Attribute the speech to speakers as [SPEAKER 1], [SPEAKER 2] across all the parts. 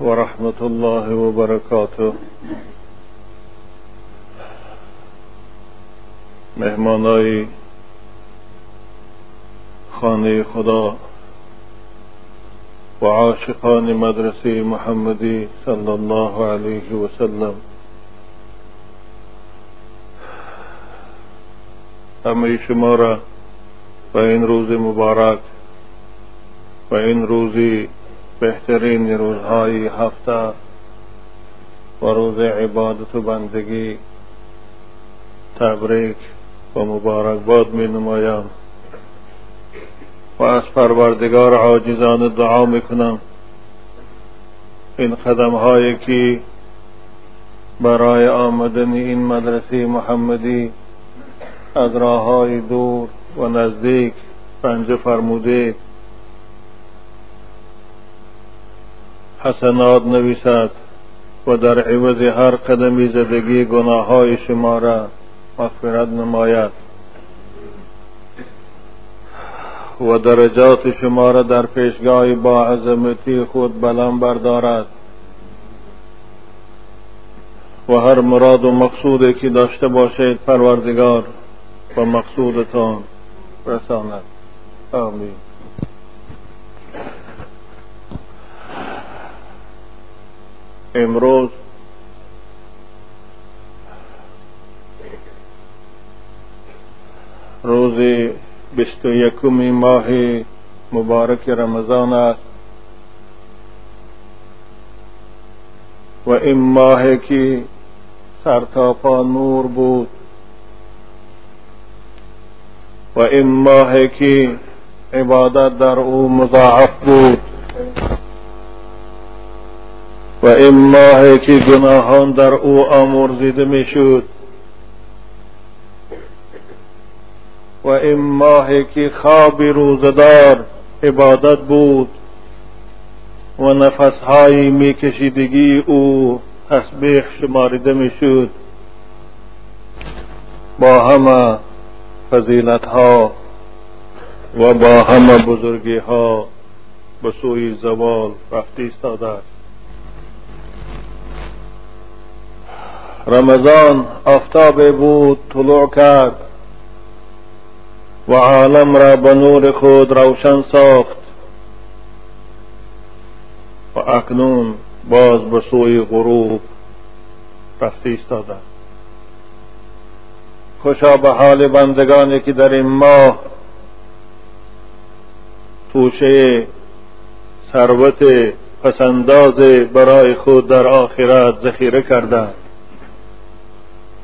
[SPEAKER 1] ورحمة الله وبركاته. مهمانای خانه خدا و عاشقان مدرسه محمدی صلی الله علیه و سلم. همه شما را و این روز مبارک و این روزی بهترین روزهای هفته و روز عبادت و بندگی تبریک و مبارکباد می نمایم. و از پروردگار عاجزان دعا می کنم. این قدم هایی که برای آمدن این مدرسه محمدی از راه های دور و نزدیک پنجه فرموده حسنات نویسد و در عوض هر قدمی زدگی گناه های شما را مغفرت نماید. و درجات شما را در پیشگاه با عظمتی خود بلند بردارد. و هر مراد و مقصودی که داشته باشید پروردگار و مقصودتان رساند. آمین. امروز روز بشت یکمی ماہ مبارک رمضان و ام ماہ کی سارتھاپا نور بود و ام ماہ کی عبادت در او مضاعف بود. این ماه که گناهان در او آمرزیده می‌شد و این ماه که خواب روزدار عبادت بود و نفسهای میکشیدگی او تسبیح شماریده می‌شد با همه فضیلت ها و با همه بزرگی ها به سوی زوال رفته ایستاده است. رمضان آفتاب بود طلوع کرد و عالم را به نور خود روشن ساخت و اکنون باز به سوی غروب رفته ایستاده خوشا به حال بندگانی که در این ماه توشه ثروت پسنداز برای خود در آخرت ذخیره کردند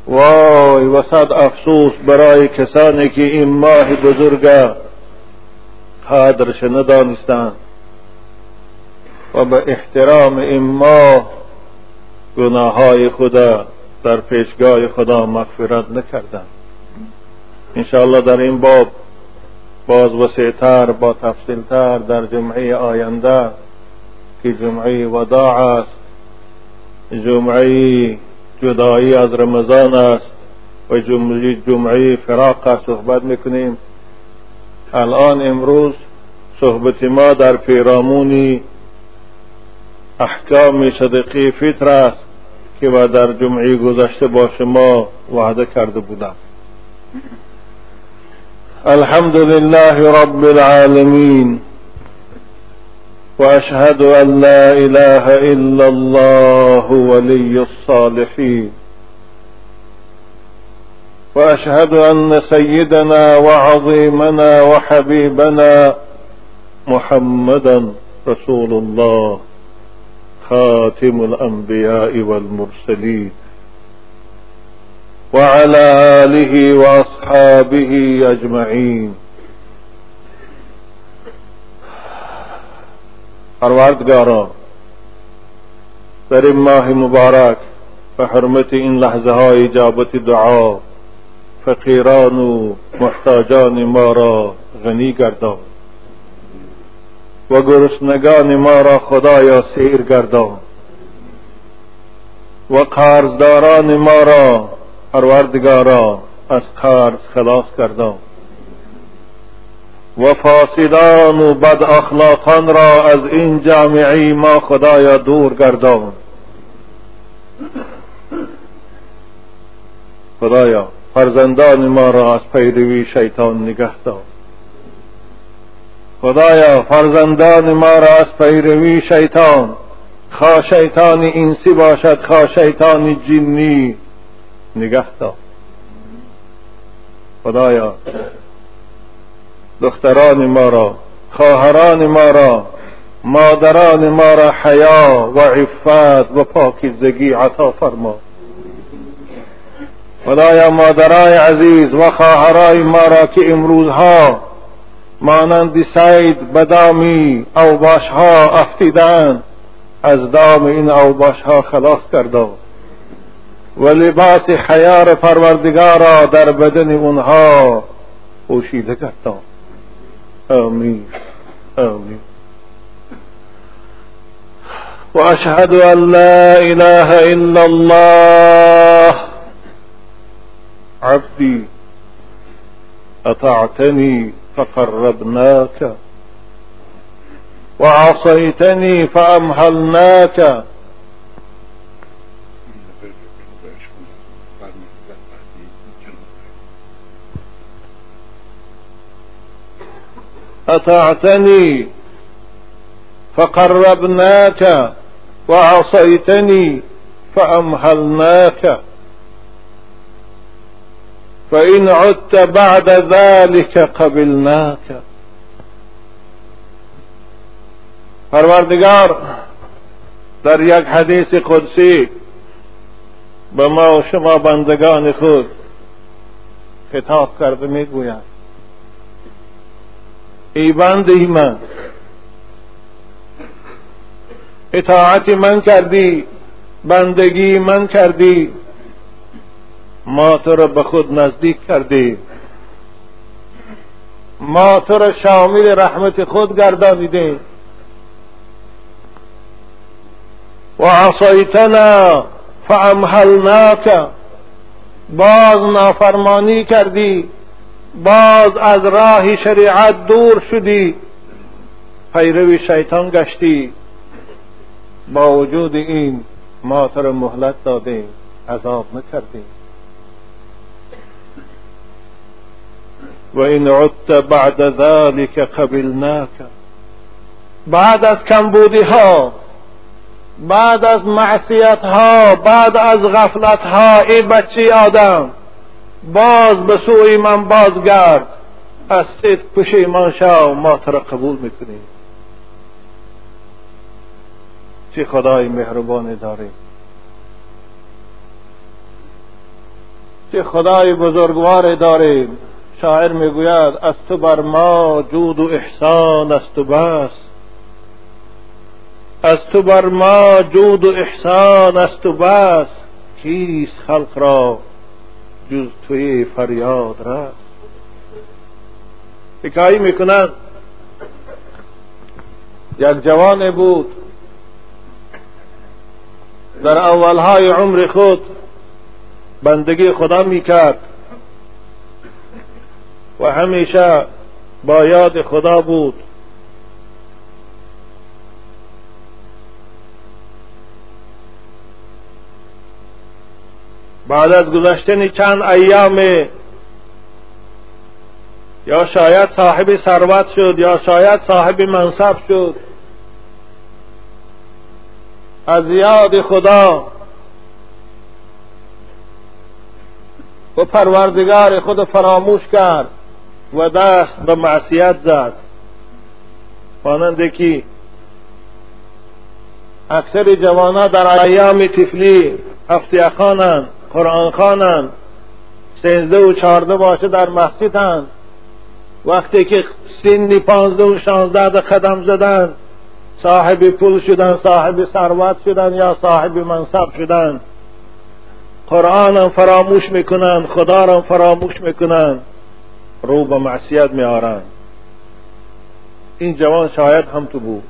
[SPEAKER 1] وای و صد افسوس برای کسانی که این ماه بزرگ قدرش ندانستند. و به احترام این ماه گناه های خدا در پیشگاه خدا مغفرت نکردند. انشاءالله در این باب باز وسیعتر با تفصیلتر در جمعه آینده که جمعه وداع است. جمعه جدایی از رمضان است و جمعه جمعه فراق صحبت می‌کنیم. الان امروز صحبت ما در پیرامون احکام صدقی فطر است که و در جمعه گذشته با شما وعده کرده بودم. الحمد لله رب العالمين وأشهد أن لا إله إلا الله ولي الصالحين. وأشهد أن سيدنا وعظيمنا وحبيبنا محمدا رسول الله خاتم الأنبياء والمرسلين. وعلى آله وأصحابه أجمعين. پروردگارا در این ماه مبارک به حرمت این لحظه های اجابت دعا، فقیران و محتاجان ما را غنی گردان. و گرسنگان ما را خدایا سیر گردان. و قرضداران ما را پروردگارا از قرض خلاص گردان. و فاسدان و بد اخلاقان را از این جامعی ما خدایا دور گردان. خدایا فرزندان ما را از پیروی شیطان نگه دار. خدایا فرزندان ما را از پیروی شیطان. خواه شیطان انسی باشد خواه شیطان جنی نگه دار. خدایا دختران ما را خواهران ما را مادران ما را حیا و عفت و پاکیزگی عطا فرما. خدایا مادرای عزیز و خواهرای ما را که امروزها مانند سید بدامی اوباش ها افتیدن از دام این اوباش ها خلاص کرده و لباس خیار پروردگار را در بدن اونها پوشیده کرده آمين. آمين. وأشهد أن لا إله إلا الله. عبدي أطعتني فقربناك. وعصيتني فأمهلناك. أطعتني فقربناك وعصيتني فأمهلناك. فإن عدت بعد ذلك قبلناك. پروردگار در یک حدیث قدسی به ما و شما بندگان خود خطاب کرده میگوید. ای بنده من. اطاعت من کردی بندگی من کردی ما تو را به خود نزدیک کردی. ما تو را شامل رحمت خود گردانیدیم و عصیتنا فامهلناک باز نافرمانی کردی. باز از راه شریعت دور شدی. پیرو شیطان گشتی. با وجود این ما تو مهلت دادیم عذاب نکردیم و این عدت بعد ذلك قبلناک. بعد از کمبودی ها بعد از معصیت ها بعد از غفلت ها ای بچی آدم. باز به سوی من بازگرد. از صدق پشیمان شو ما تو را قبول می‌کنیم. چه خدای مهربانی داریم. چه خدای بزرگوار داریم. شاعر می‌گوید از تو بر ما جود و احسان است و بس. از تو بر ما جود و احسان است و بس. کیست خلق را؟ جز توی فریاد رست حکایی می‌کنند یک جوان بود. در اولهای عمر خود بندگی خدا می‌کرد. و همیشه با یاد خدا بود. بعد از گذشتن چند ایام یا شاید صاحب ثروت شد یا شاید صاحب منصب شد. از یاد خدا و پروردگار خود فراموش کرد و دست به معصیت زد. مانند که اکثر جوانان در ایام تفلی هفته خانند قرآن خوانند سینزده و چهارده باشه در مسجدند وقتی که سنی پانزده و شانزده قدم زدن صاحب پول شدن صاحب ثروت شدن یا صاحب منصب شدن. قرآن فراموش می‌کنن خدا را فراموش می‌کنن. رو به معصیت میارن این جوان شاید هم تو بود.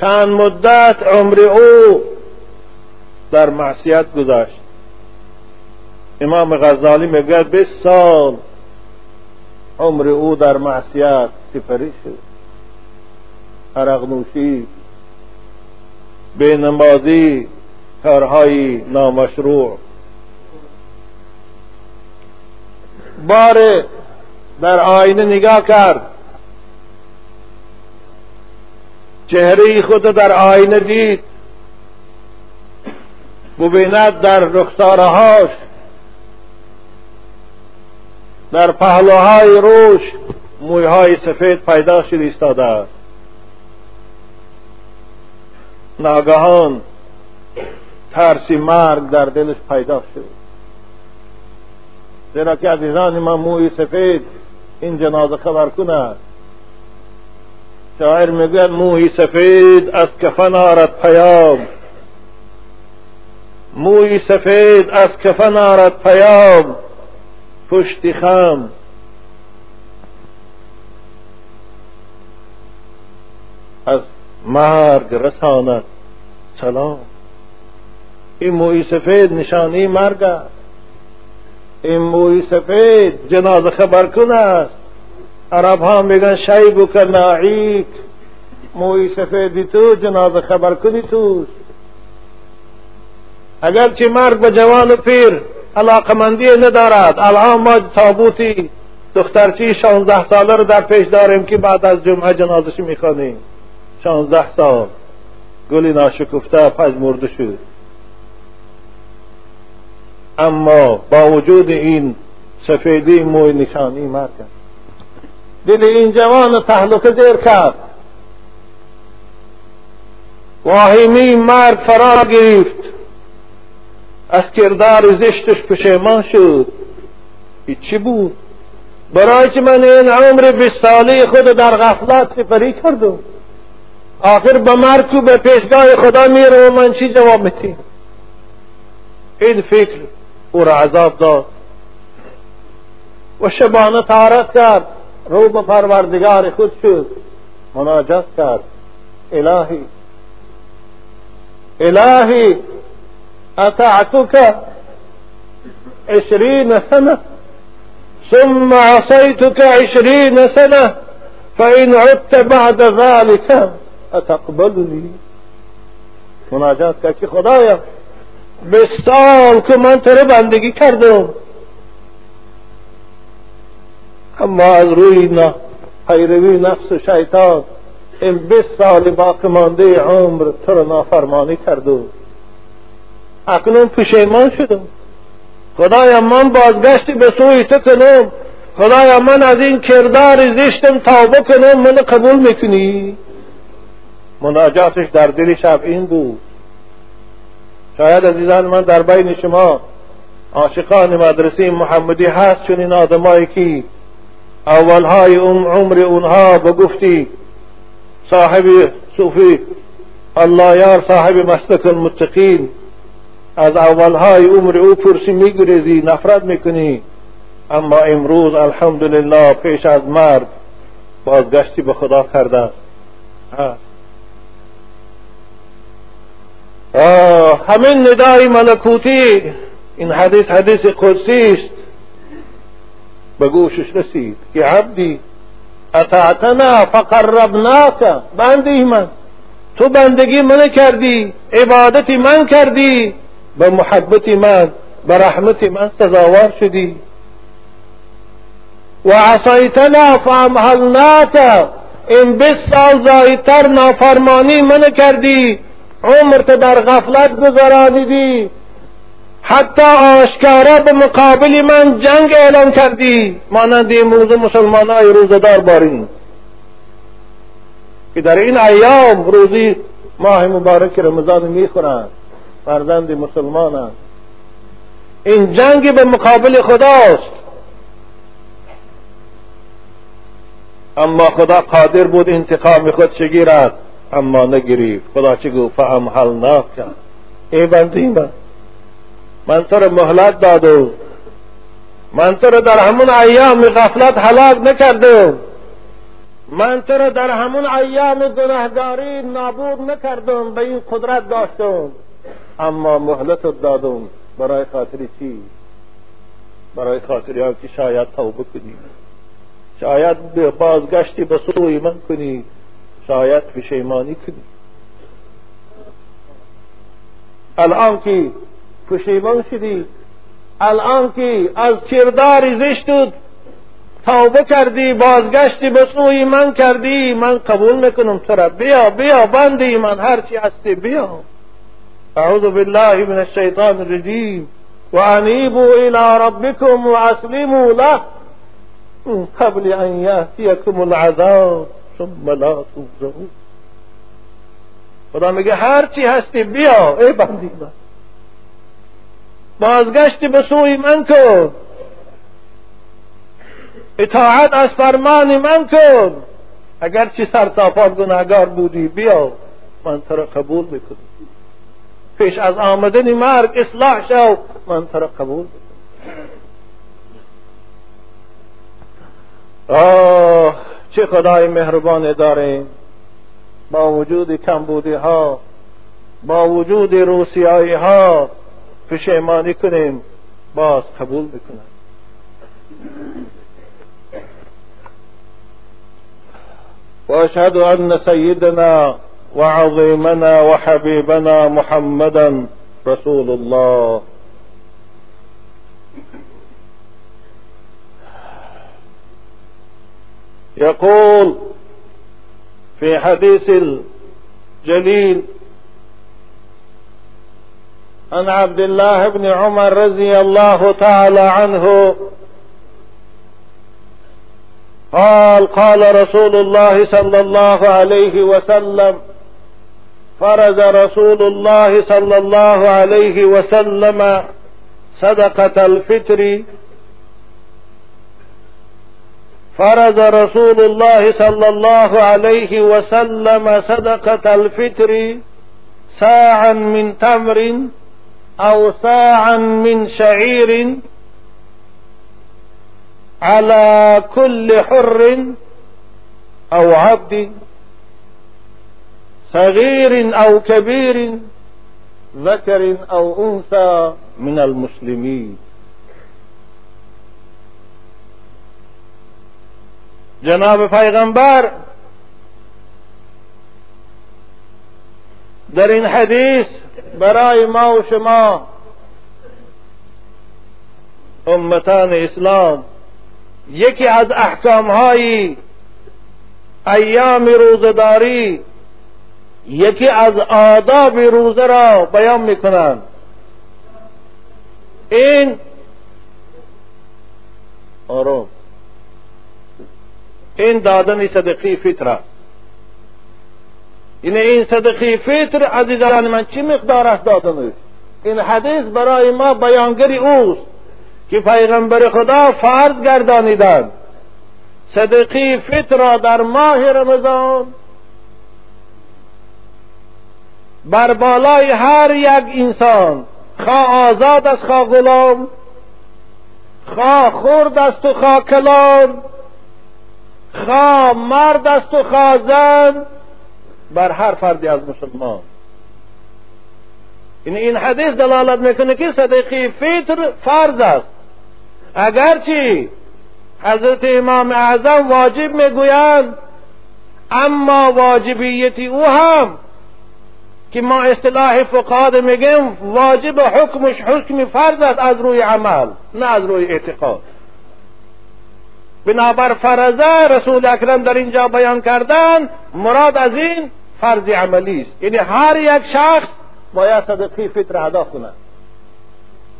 [SPEAKER 1] چند مدت عمر او در معصیت گذاشت. امام غزالی میگه 20 سال عمر او در معصیت سپری شد. عرق نوشی به نمازی کارهای نامشروع. بار در آینه نگاه کرد. چهره خود در آینه دید. ببیند در رخسارهاش در پهلوهای روش مویهای سفید پیدا شد ایستاده است. ناگهان ترسی مرگ در دلش پیدا شد. زیرا که عزیزان من موی سفید این جنازه خبر کند شاعر می‌گوید موی سفید از کفن آرد پیام. موی سفید از کفن آرد پیام. پشتی خم. از مرگ رساند سلام این موی سفید نشانی مرگ است. این موی سفید جنازه خبر کن است. عرب ها میگن شیب که ناعیک موی سفیدی تو جنازه خبر کنی توست اگرچه مرگ به جوان و پیر علاقمندی ندارد الان ما تابوتی دخترچی شانزده ساله رو در پیش داریم که بعد از جمعه جنازش می‌خوانیم. شانزده سال. گلی ناشکفته مرده شد. اما با وجود این سفیدی موی نشانی مرگ دل این جوان تهلکه دیر کرد. واهمی مرگ فرا گرفت. از کردار زشتش پشیمان شد. چی بود؟ برای که من این عمر بیست ساله خود در غفلت سپری کردم؟ آخر به مرگ به پیشگاه خدا میره و من چی جواب میتیم این فکر او را عذاب داد. و شبانه تارت کرد. رو به پروردگار خود شد. مناجات کرد. الهی. الهی أطعتك عشرين سنة. ثم عصيتك عشرين سنة. فإن عدت بعد ذلك أتقبلني مناجات که خدایا سال که من تو بندگی کردم. اما از روی نه پیروی نفس شیطان این بیست سال باقی مانده عمر تو رو نافرمانی کردم اکنون پشیمان شدم خدایا من بازگشتی به سوی تو کنم. خدایا من از این کردار زشتم توبه کنم. من قبول می‌کنی؟ مناجاتش در دل شب این بود. شاید عزیزان من در بین شما عاشقان مدرسه محمدی هست چون این آدمایی که اولهای عمر اونها به گفتی صاحب صوفی الله یار صاحب مسلک المتقین از اولهای عمر او پرسی میگریزی نفرت می‌کنی. اما امروز الحمدلله پیش از مرگ بازگشتی به خدا کرده. همین ندای ملکوتی این حدیث حدیث قدسی است. به گوشش رسید که عبدی اطاعتنا فقربناک بندی من. تو بندگی من کردی عبادتی من کردی. به محبت من به رحمت من سزاوار شدی. و عصیتنا فامهلناک این بیست سال زایدتر نافرمانی من کردی. عمرت در غفلت گذرانیدی. حتی آشکارا به مقابل من جنگ اعلان کردی. مانند امروز مسلمان های روزدار که در این ایام روزی ماه مبارک رمضان می‌خورند. فرزند مسلمان این جنگ به مقابل خداست. اما خدا قادر بود انتقام خود شگیرد. اما نگریفت. خدا چه گفت فامحلناک ای بندی من من رو مهلت دادم من تو رو در همون ایام غفلت هلاک تو رو در همون ایام گناهگاری نابود نکردم به این قدرت داشتم. اما مهلت دادم. برای خاطر چی؟ برای خاطری که شاید توبه کنی. شاید بازگشتی به سوی من کنی. شاید پشیمانی کنی. الان که پشیمان شدی. الان که از کردار زشتت توبه کردی بازگشتی به سوی من کردی من قبول می‌کنم تو را. بیا بیا بندی من هرچی هستی بیا. اعوذ بالله من الشیطان الرجیم. و انیبوا الى ربکم و اسلموا له. من قبل ان یأتیکم العذاب ثم لا تنظرون خدا میگه هرچی هستی بیا ای بندی من بازگشتی به سوی من کن. اطاعت از فرمان من کن. اگر چی سرتاپات گناهگار بودی بیا من تو را قبول می‌کنم. پیش از آمدن مرگ اصلاح شو. من تو را قبول می‌کنم. آه چه خدای مهربان داریم با وجود کمبودی ها با وجود روسیایی ها پشیمانی کنیم. باز قبول بکنم وأشهد أن سيدنا وعظيمنا وحبيبنا محمدا رسول الله. يقول في حديث الجليل عن عبد الله بن عمر رضي الله تعالى عنه قال قال رسول الله صلى الله عليه وسلم فرز رسول الله صلى الله عليه وسلم صدقة الفطر. فرز رسول الله صلى الله عليه وسلم صدقة الفطر ساعا من تمر أو ساعا من شعير على كل حر أو عبد صغير أو كبير ذكر أو أنثى من المسلمين. جناب پیغمبر در این حدیث برای ما و شما. امتان اسلام یکی از احکام های ایام روزداری یکی از آداب روزه را بیان می‌کنند. این آروم این دادن صدقی فطر این این صدقی فطر عزیزان من چی مقدار است دادن این حدیث برای ما بیانگری اوست که پیغمبر خدا فرض گردانیدند. صدقی فطر را در ماه رمضان بر بالای هر یک انسان خواه آزاد است خواه غلام خواه خرد است و خواه کلان خواه مرد است و خواه زن بر هر فردی از مسلمان. این این حدیث دلالت می‌کنه که صدقی فطر فرض است. اگرچه حضرت امام اعظم واجب می‌گویند اما واجبیت او هم که ما اصطلاح فقهاد میگیم واجب حکمش حکم فرض است از روی عمل نه از روی اعتقاد. بنابر فرضه رسول اکرم در اینجا بیان کردن مراد از این فرض عملی است. یعنی هر یک شخص باید صدقی فطر ادا کند.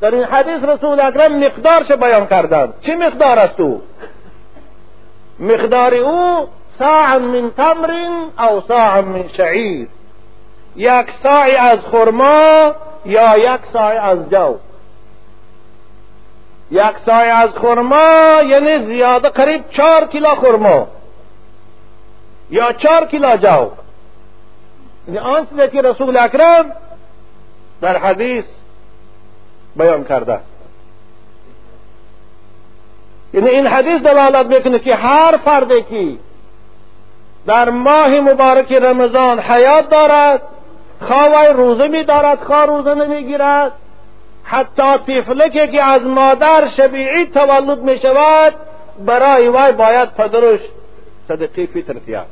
[SPEAKER 1] در این حدیث رسول اکرم مقدارش بیان کردن. چه مقدار است او؟ مقدار او ساع من تمر او ساع من شعیر. یک ساعی از خرما یا یک ساعی از جو. یک ساعی از خرما یعنی زیاده قریب چهار کیلو خرما یا چهار کیلو جو. آنچه که رسول اکرم در حدیث بیان کرده. یعنی این حدیث دلالت می‌کنه که هر فردی که در ماه مبارک رمضان حیات دارد خواه روزه می دارد خواه روزه نمی گیرد حتی طفلکی که از مادر شبیعی تولد می شود برای وای باید پدرش صدقی فطر تیاد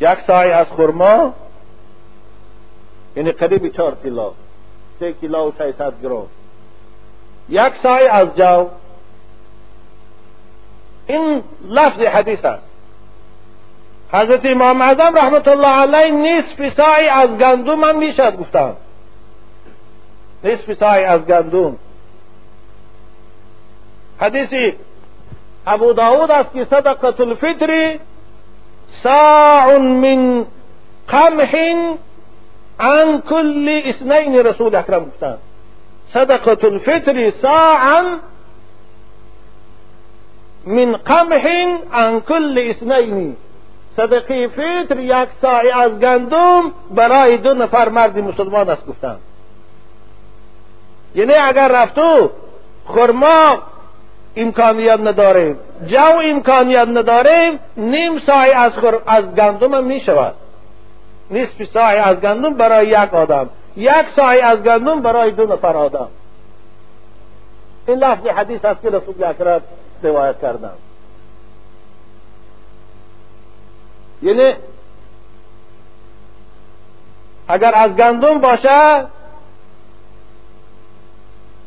[SPEAKER 1] یک سای از خرما یعنی قریب چهار کیلو سه کیلو و ششصد گرم. یک سای از جو این لفظ حدیث است. حضرت امام اعظم رحمت الله علیه نصف سای از گندم هم می‌شد گفتم نصف سای از گندم. حدیثی ابو داود است که صدقه الفطر ساع من قمح عن كل اثنين رسول اکرم گفتن صدقة الفطر ساعا من قمح عن كل اثنين. صدقة فطر یک ساعی از گندم برای دو نفر مرد مسلمان است گفتن یعنی اگر رفتو خرما امکانیت نداریم. جو امکانیت نداریم نیم سای از, از گندم هم می شود نصف سای از گندم برای یک آدم. یک سای از گندم برای دو نفر آدم. این لفظ حدیث است که رسول اکرم روایت کردم یعنی اگر از گندم باشه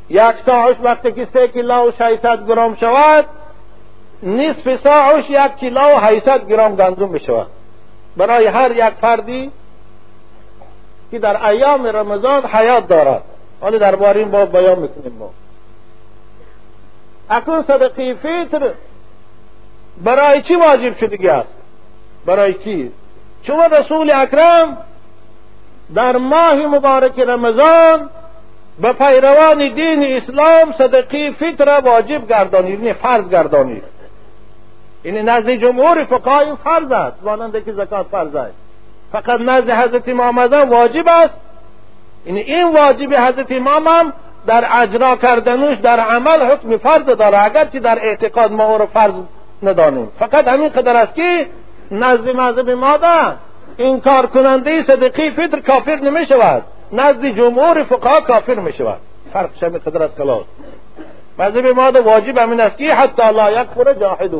[SPEAKER 1] یک ساعش وقتی که سه کیلو و گرم شود نصف ساعش یک کیلو و هیصد گرم گندم بشود برای هر یک فردی که در ایام رمضان حیات دارد. حالا درباره این باب بیان می‌کنیم ما. اکنون صدقی فطر برای چی واجب شدگی است؟ برای چی؟ چون رسول اکرم در ماه مبارک رمضان به پیروان دین اسلام صدقی فطر واجب گردانید یعنی فرض گردانید. این یعنی نزد جمهور فقهای فرض است مانند که زکات فرض است. فقط نزد حضرت امام واجب است. این یعنی این واجب حضرت امام هم در اجرا کردنش در عمل حکم فرض داره. اگرچه در اعتقاد ما او فرض ندانیم. فقط همین قدر است که نزد مذهب ماده این کار کننده صدقی فطر کافر نمی شود نزد جمهور فقها کافر می شود فرق همین قدر است کلاس مذهب ماده واجب همین است که حتی لا یکفر جاحده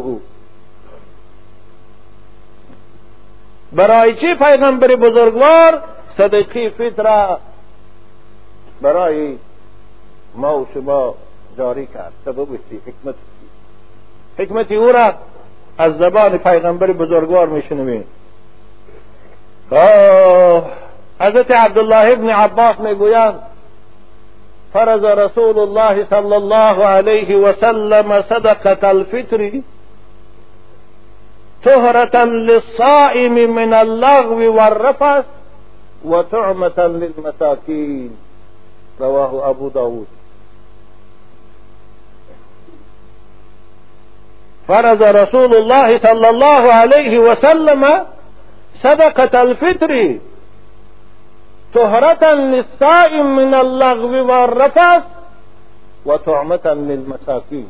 [SPEAKER 1] برای چی پیغمبر بزرگوار صدقی فطر برای ما و شما جاری کرد؟ سبب حکمت حکمتی او را از زبان پیغمبر بزرگوار میشنویم. عبدالله ابن عباس میگویند فرض رسول الله صلی الله علیه وسلم صدقة الفطر طهرة للصائم من اللغو والرفث وطعمة للمساكين. رواه أبو داود. فرض رسول الله صلى الله عليه وسلم صدقة الفطر طهرة للصائم من اللغو والرفث وطعمة للمساكين.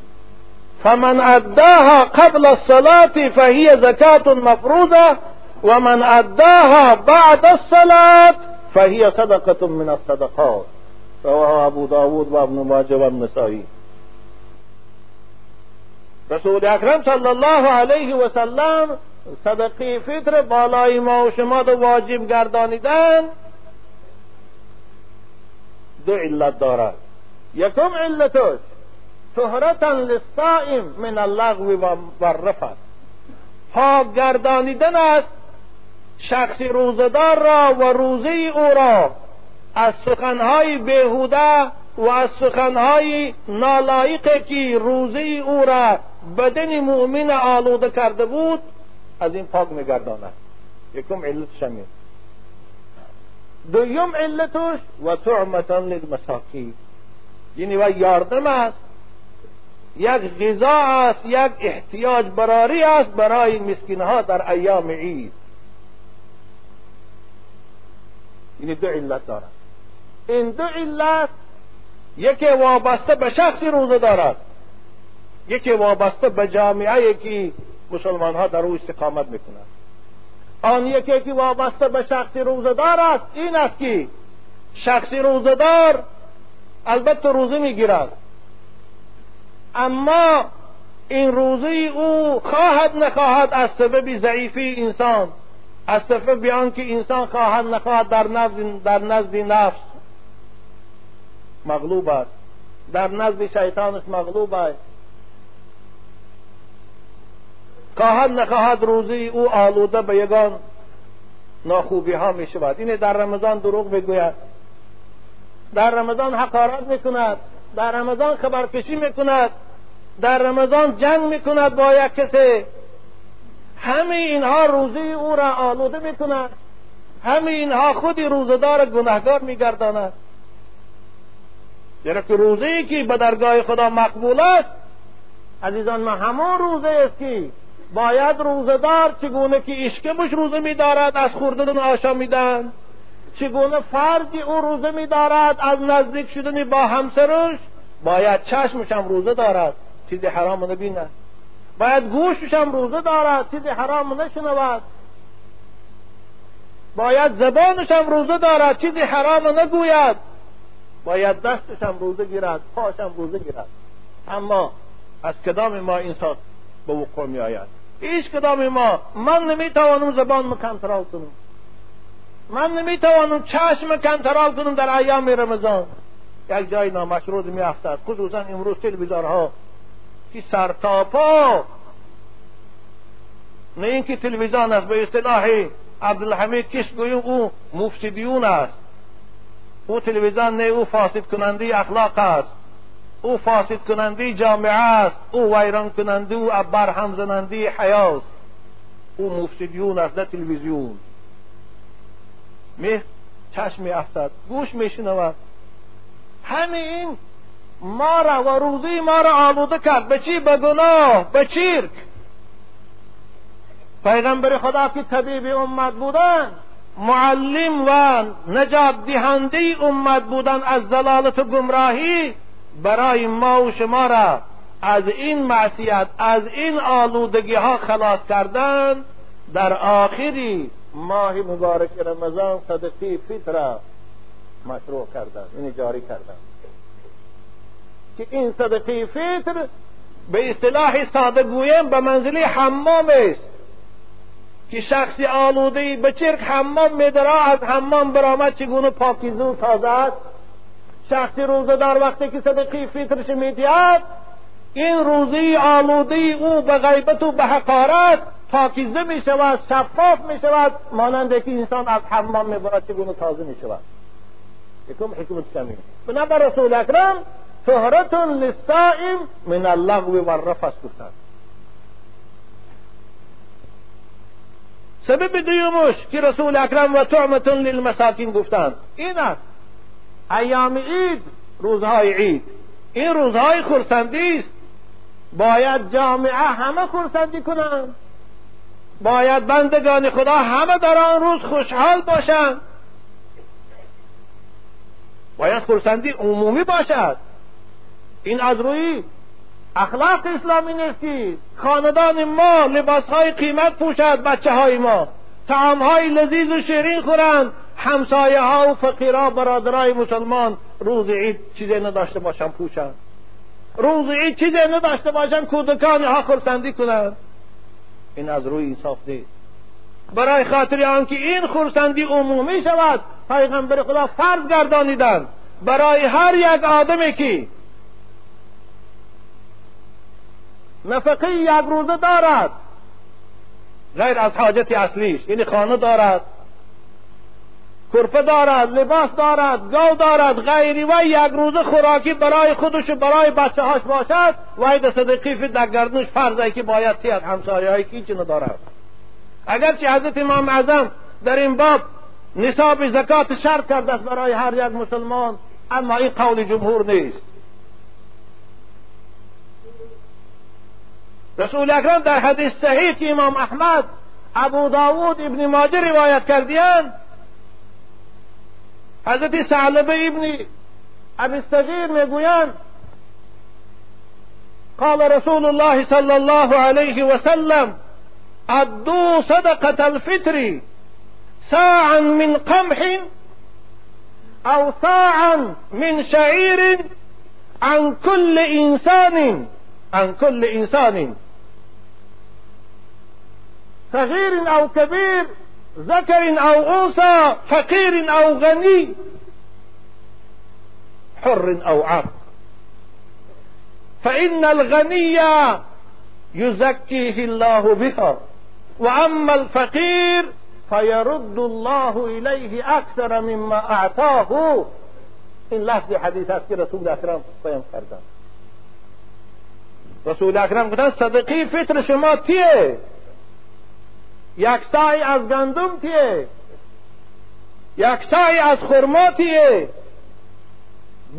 [SPEAKER 1] فمن أداها قبل الصلاة فهي زكاة مفروضة ومن أداها بعد الصلاة فهي صدقة من الصدقات. رواه أبو داود وابن ماجه والنسائي. رسول اکرم صلی الله علیه و سلم صدقی فطر بالای ما و شما رو واجب گردانیدن دو علت دارد. یکم علتش طهرتا للصائم من اللغو و رفت پاک گردانیدن است شخص روزدار را و روزه او را از سخنهای بهوده و از سخنهای نالایقی که روزه او را بدن مؤمن آلوده کرده بود از این پاک میگرداند. یکم علتش همین دویم علتش و تعمتا للمساکین. یعنی و یاردم است. یک غذا است یک احتیاج براری است برای مسکین ها در ایام عید. یعنی دو علت دارد. این دو علت یکی وابسته به شخصی روزه دارد. یکی وابسته به جامعه که مسلمان ها در او استقامت می‌کنند. آن یکی که وابسته به شخصی روزدار است این است که شخصی روزدار البته روزه می‌گیرد. اما این روزه او خواهد نخواهد از سبب ضعیفی انسان از سبب آنکه انسان خواهد نخواهد در نزد در نزد نفس مغلوب است. در نزد شیطانش مغلوب است. خواهد نخواهد روزی او آلوده به یگان ناخوبی ها می شود. این در رمضان دروغ بگوید. در رمضان حقارت می کند. در رمضان خبرکشی می کند. در رمضان جنگ می کند با یک کسی. همه اینها روزی او را آلوده می کند. همه اینها خودی روزدار گناهگار می گرداند. زیرا که روزه که به درگاه خدا مقبول است عزیزان ما همون روزه است که باید روزدار چگونه که اشکبش روزه میدارد از خوردن آشامیدن چگونه فردی او روزه میدارد از نزدیک شدن با همسرش؟ باید چشمش هم روزه دارد چیزی حرام نبیند باید گوشش هم روزه دارد چیزی حرام نشنود. باید زبانش هم روزه دارد چیزی حرام نگوید. باید دستش هم روزه گیرد پاش هم روزه گیرد. اما از کدام ما این سات به وقوع می آید هیچ کدام ما من نمی‌توانم زبان کنترل کنم. من نمی‌توانم چشم کنترل کنم در ایام رمضان. یک جای نامشروط می افتد خصوصا امروز تلویزیونها. که سر تا پا. نه اینکه تلویزیون است به اصطلاح عبدالحمید کش گویم او مفسدیون است. او تلویزیون نه او فاسد کننده اخلاق است. او فاسد کننده جامعه است. او ویران کننده و برهم زننده حیاست او مفسدیون است نه تلویزیون. می چشم می افتد گوش می شنود همین ما را و روزی ما را آلوده کرد. به چی؟ به گناه به چیرک پیغمبر خدا که طبیب امت بودن معلم و نجات دهنده امت بودن از ضلالت و گمراهی برای ما و شما را از این معصیت از این آلودگی ها خلاص کردن در آخری ماه مبارک رمضان صدقی فطر مشروع کردن این جاری کردن. که این صدقی فطر به اصطلاح ساده گویم به منزله حمام است. که شخصی آلوده به چرک حمام میدرا از حمام برآمد چگونه پاکیزه و تازه است؟ شخصی روزه در وقتی که صدقی فطرش می‌دهد این روزی آلوده او به غیبت و به حقارت پاکیزه می شود شفاف می شود مانند که انسان از حمام می برد چگونه تازه می شود یکم حکمت شمیم بنابر رسول اکرم طهرتون للصائم من اللغو و الرفث گفتند سبب دیومش که رسول اکرم و طعمتون للمساکین گفتند این است ایام عید روزهای عید. این روزهای خورسندی است. باید جامعه همه خورسندی کنند باید بندگان خدا همه در آن روز خوشحال باشند باید خورسندی عمومی باشد. این از روی اخلاق اسلامی نیست خاندان ما لباسهای قیمت پوشد بچه های ما. های لذیذ و شیرین خورند همسایه ها و فقیرها برادرای مسلمان روز عید چیزی نداشته باشن پوشند روز عید چیزی نداشته باشن کودکان ها خورسندی کنند این از روی انصاف نیست. برای خاطر آنکه این خورسندی عمومی شود پیغمبر خدا فرض گردانیدند برای هر یک آدمی که نفقه یک روزه دارد غیر از حاجت اصلیش یعنی خانه دارد. کرپه دارد لباس دارد گاو دارد غیری. و یک روزه خوراکی برای خودش و برای بچه هاش باشد و اید صدقی در گردنش فرضه که باید تیاد. همسایه هایی که ندارد اگرچه حضرت امام اعظم در این باب نصاب زکات شرط کرده است برای هر یک مسلمان اما این قول جمهور نیست. رسول اکرم در حدیث صحیح که امام احمد ابو داود ابن ماجه روایت کردیان حضرت ثعلبه ابن ابی الصغیر میگویند قال رسول الله صلى الله عليه وسلم ادو صدقة الفطر ساعا من قمح أو ساعا من شعير عن كل إنسان عن كل إنسان. صغير أو كبير ذكر أو أنثى فقير أو غني حر أو عبد فإن الغني يزكيه الله بها وأما الفقير فيرد الله الیه اکثر مما أعطاه. این لفظ حدیث است که رسول اکرم بیان کردن رسول اکرم گفتن صدقی فطر شما تیه یک سای از گندم تیه. یک سای از خرما تیه.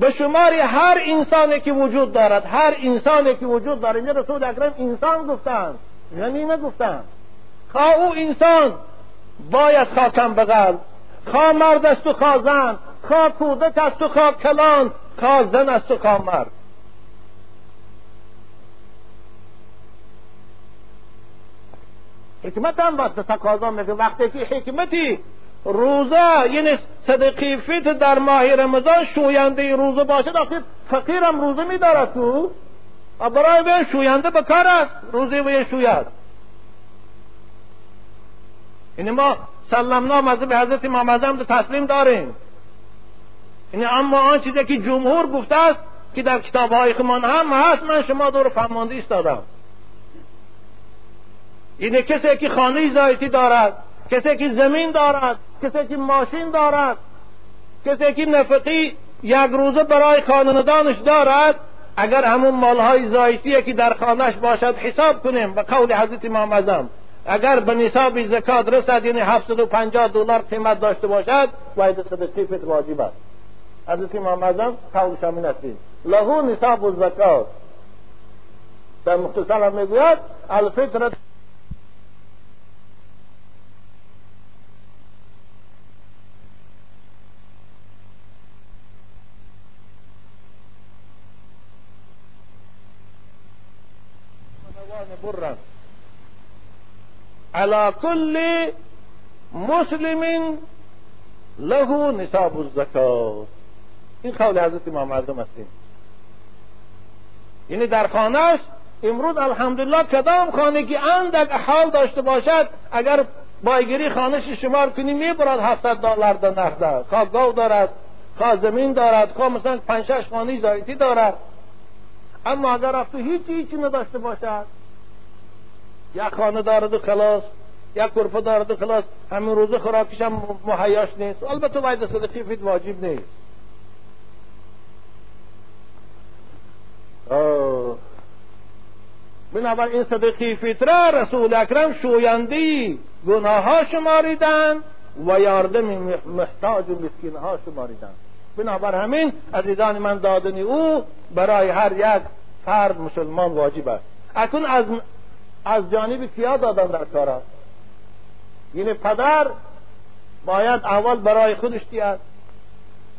[SPEAKER 1] به شمار هر انسانی که وجود دارد هر انسانی که وجود دارد. این رسول اکرم انسان گفتند یعنی نگفتند خواه او انسان باید خاکم بغل. خواه مرد است و خواه زن. خواه کودک است و خواه کلان. خواه زن است و خواه مرد. حکمت هم وقت تقاضا وقتی که حکمتی روزه یعنی صدقی فیت در ماه رمضان شوینده روزه باشد آخر فقیرم روزه میدارد تو. برای به شوینده بکار است روزه و شوید. یعنی ما سلمنا مذهب حضرت امام اعظم تسلیم داریم. یعنی اما آن چیزی که جمهور گفته است که در کتاب های هم هست من شما دور فهمانده ایستادم اینه کسی که خانه زایتی دارد کسی که زمین دارد کسی که ماشین دارد کسی که نفقی یک روزه برای خاندانش دارد اگر همون مالهای زایتی که در خانهش باشد حساب کنیم به قول حضرت امام اعظم. اگر به نصاب زکات رسد یعنی 750 دلار قیمت داشته باشد باید صدقه فطر واجب است. حضرت امام اعظم قولش همین است. له نصاب الزکات در مختصر می‌گوید الفطر برا على كل مسلم له نصاب الزکات. این قول حضرت امام اعظم است. یعنی در خانهش امروز الحمدلله کدام خانه که اندک حال داشته باشد اگر بایگیری خانهش شمار کنی می‌برد 700 دلار در نقده. خواه گاو دارد خواه زمین دارد خواه مثلا پنج شش خانه زایتی دارد. اما اگر رفت هیچی هیچی نداشته باشد یک خانه دارد و خلاص یک کرپه دارد و خلاص همین روزه خوراکش هم مهیاش نیست. البته باید صدقی فید واجب نیست. بنابر این صدقی فطره رسول اکرم شویندی گناه ها شماریدن و یاردم محتاج و مسکین ها شماریدن بنابر همین عزیزان من دادنی او برای هر یک فرد مسلمان واجب است. اکنون از از جانب کیا دادن در کار است یعنی پدر باید اول برای خودش تیاد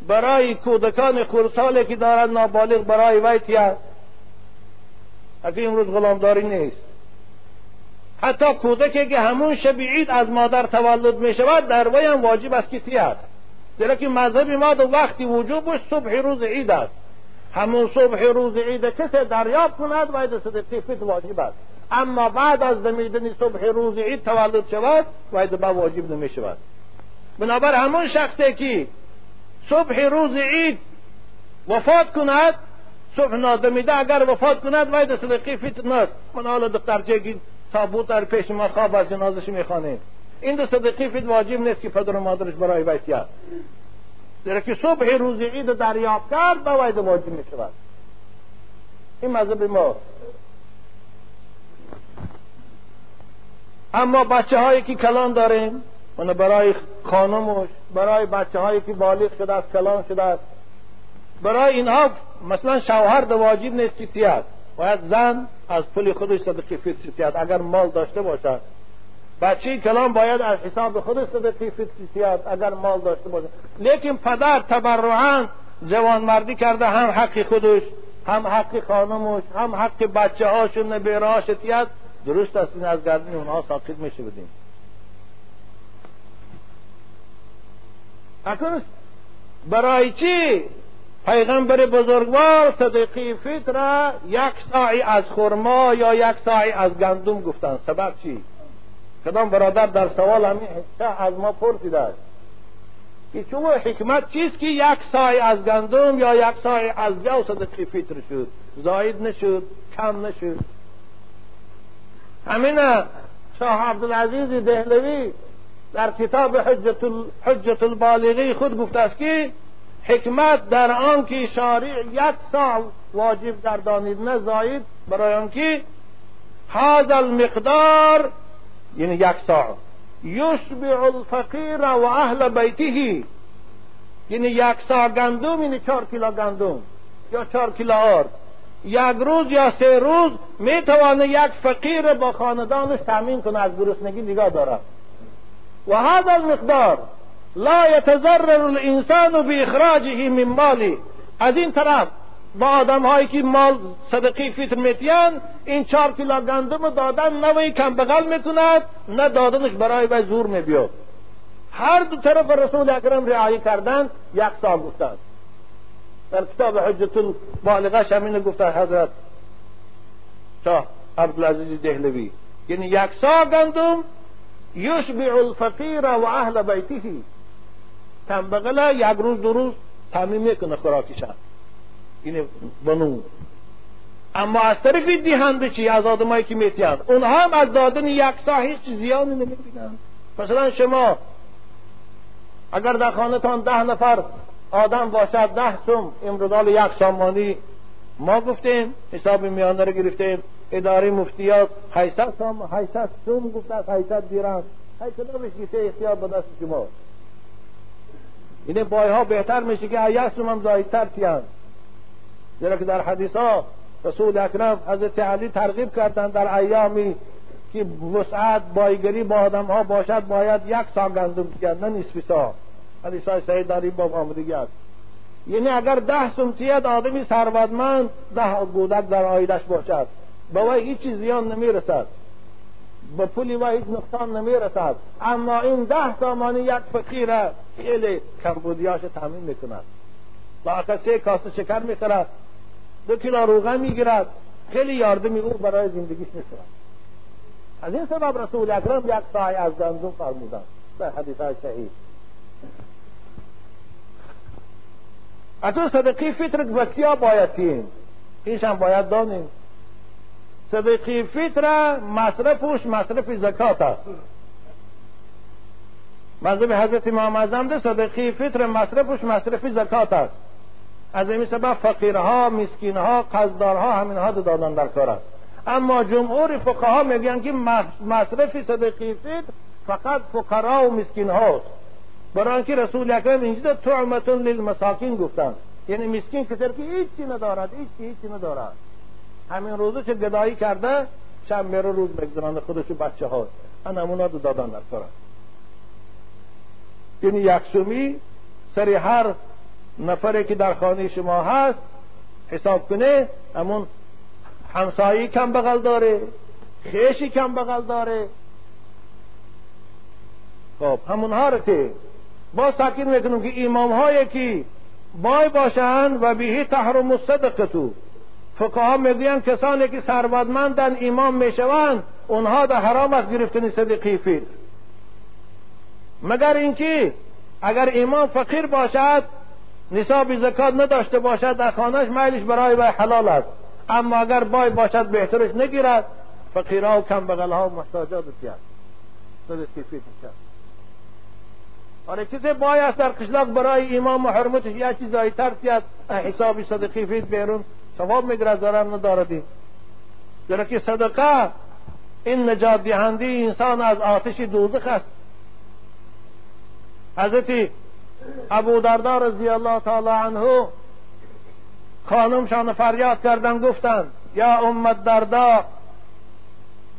[SPEAKER 1] برای کودکان خورسالی که دارد نابالغ برای وی تیاد اگه امروز غلامداری نیست. حتی کودکی که همون شب عید از مادر تولد می شود در وی هم واجب است که تیاد زیرا که مذهب ما دو وقتی وجوبش صبح روز عید است. همون صبح روز عید کسی دریافت کند باید صدقی فت واجب است. اما بعد از دمیدن صبح روز عید تولد شود باید به واجب نمی شود. بنابر همون شخصی که صبح روز عید وفات کند صبح نادمیده اگر وفات کند باید صدقی فیت نست من حالا دخترچه که تابوت در پیش ما خواب از جنازش این دو صدقی فیت واجب نیست که پدر و مادرش برای بیتیاد زیرا که صبح روز عید دریافت کرد باید واجب می شود. این مذهب ما. اما بچه هایی که کلان داریم من برای خانمش برای بچه هایی که بالغ شده است کلان شده است. برای اینها مثلا شوهر دو واجب نیست که باید زن از پول خودش صدقی فطر تیاد اگر مال داشته باشد. بچه کلان باید از حساب خودش صدقی فطر تیاد اگر مال داشته باشد. لیکن پدر تبرعا جوان مردی کرده هم حق خودش هم حق خانمش هم حق بچه هاشون نبیره تیاد درست است این از گردن اونها ساقط میشه بدیم. اکنون برای چی؟ پیغمبر بزرگوار صدقی فطر یک ساعی از خرما یا یک ساعی از گندم گفتن. سبب چی؟ کدام برادر در سوال همین از ما پرسیده است. که چون حکمت چیست که یک سای از گندم یا یک سای از جو صدقی فطر شد؟ زاید نشد کم نشد. همین شاه عبدالعزیز دهلوی در کتاب حجت, حجت البالغی خود گفته است که حکمت در آن که شارع یک سال واجب گردانید نه زاید برای آنکه هذا المقدار یعنی یک سال یشبع الفقیر و اهل بیته. یعنی یک سا گندم یعنی چهار کیلو گندم یا چهار کیلو آرد. یک روز یا سه روز می‌توانه یک فقیر با خاندانش تامین کنه از گرسنگی نگاه دارد و هذا المقدار لا يتضرر الانسان باخراجه من مالی. از این طرف با آدم هایی که مال صدقی فطر میتین این چهار کیلو گندم دادن نه کم بغل می‌کند نه دادنش برای وی زور میبیاد هر دو طرف رسول اکرم رعایه کردن یک سال گفتند. در کتاب حجت البالغه همین گفته حضرت. شاه عبدالعزیز دهلوی. یعنی یک سا گندم یشبع الفقیر و اهل بیته. تنبغله یک روز دو روز تعمیم می‌کنه خوراکیشن این بنو. اما از طرف دیهنده چی؟ از آدمایی که میتیند اونها هم از دادن یک سا هیچ زیانی نمی‌بینند مثلا شما اگر در خانهتان ده نفر آدم باشد ده سوم امرودال یک سامانی. ما گفتیم حساب میانه رو گرفتیم. اداره مفتیات 800 سام 800 سوم است 800 دیرم. 800 گیته اختیار به دست شما. این بای ها بهتر میشه که یک سوم هم زایدتر تیان زیرا که در حدیث ها رسول اکرم حضرت علی ترغیب کردند در ایامی که وسعت بایگری با آدم ها باشد باید یک سا گندم تیاد نه نصفی سا حدیث صحیح در این باب آمدگی است. یعنی اگر ده سمتیت آدمی ثروتمند ده گودک در آیدش باشد به وی هیچ زیان نمی‌رسد. به پولی و هیچ نقصان نمی‌رسد. اما این ده سامانی یک فقیر خیلی کمبودیاش تامین می‌کند. با سه کاسه شکر می‌خورد دو کیلو روغن می‌گیرد. خیلی یاردمی او برای زندگیش می‌شود از این سبب رسول اکرم یک سای از گندم فرمودند. در حدیث های اتو صدقی فطر بکیا باید اینش هم باید دانیم. صدقی فطر مصرفش مصرف زکات است. مذهب حضرت امام اعظم ده صدقی فطر مصرفش مصرف زکات است. از این سبب فقیرها مسکینها قصدارها همینها دادن در کار است. اما جمهور فقها میگن که مصرف صدقی فطر فقط فقرا و مسکین هاست برای آنکه رسول اکرم اینجا تعمتون للمساکین گفتن یعنی مسکین کسر که هیچی ندارد هیچی هیچی ندارد همین روزو که گدایی کرده شنبه رو روز بگذرانه خودشو بچه ها نمونه دو دادن کار یعنی یکسومی سری هر نفری که در خانه شما هست حساب کنه همون همسایی کم بغل داره خیشی کم بغل داره خب همونها رو که با تاکید می‌کنم که امام هایی که بای باشند و بهی تحرم الصدقه فقها می‌گویند کسانی که ثروتمندن امام می‌شوند اونها در حرام است گرفتن صدقی فیل. مگر اینکه اگر امام فقیر باشد نصاب زکات نداشته باشد در خانهش میلش برای وی حلال است. اما اگر بای باشد بهترش نگیرد. فقیرها و کم بغلها و محتاجات بسیار. صدقی فیل. آره کسی بای است در قشلاق برای امام و حرمتش یا چیزایی تر حساب صدقی فید بیرون ثواب می‌گیرد ضرر نداردی زیرا که صدقه این نجات دهنده انسان از آتش دوزخ است. حضرت ابو دردار رضی الله تعالی عنه خانمشان فریاد کردن گفتند یا امت دردا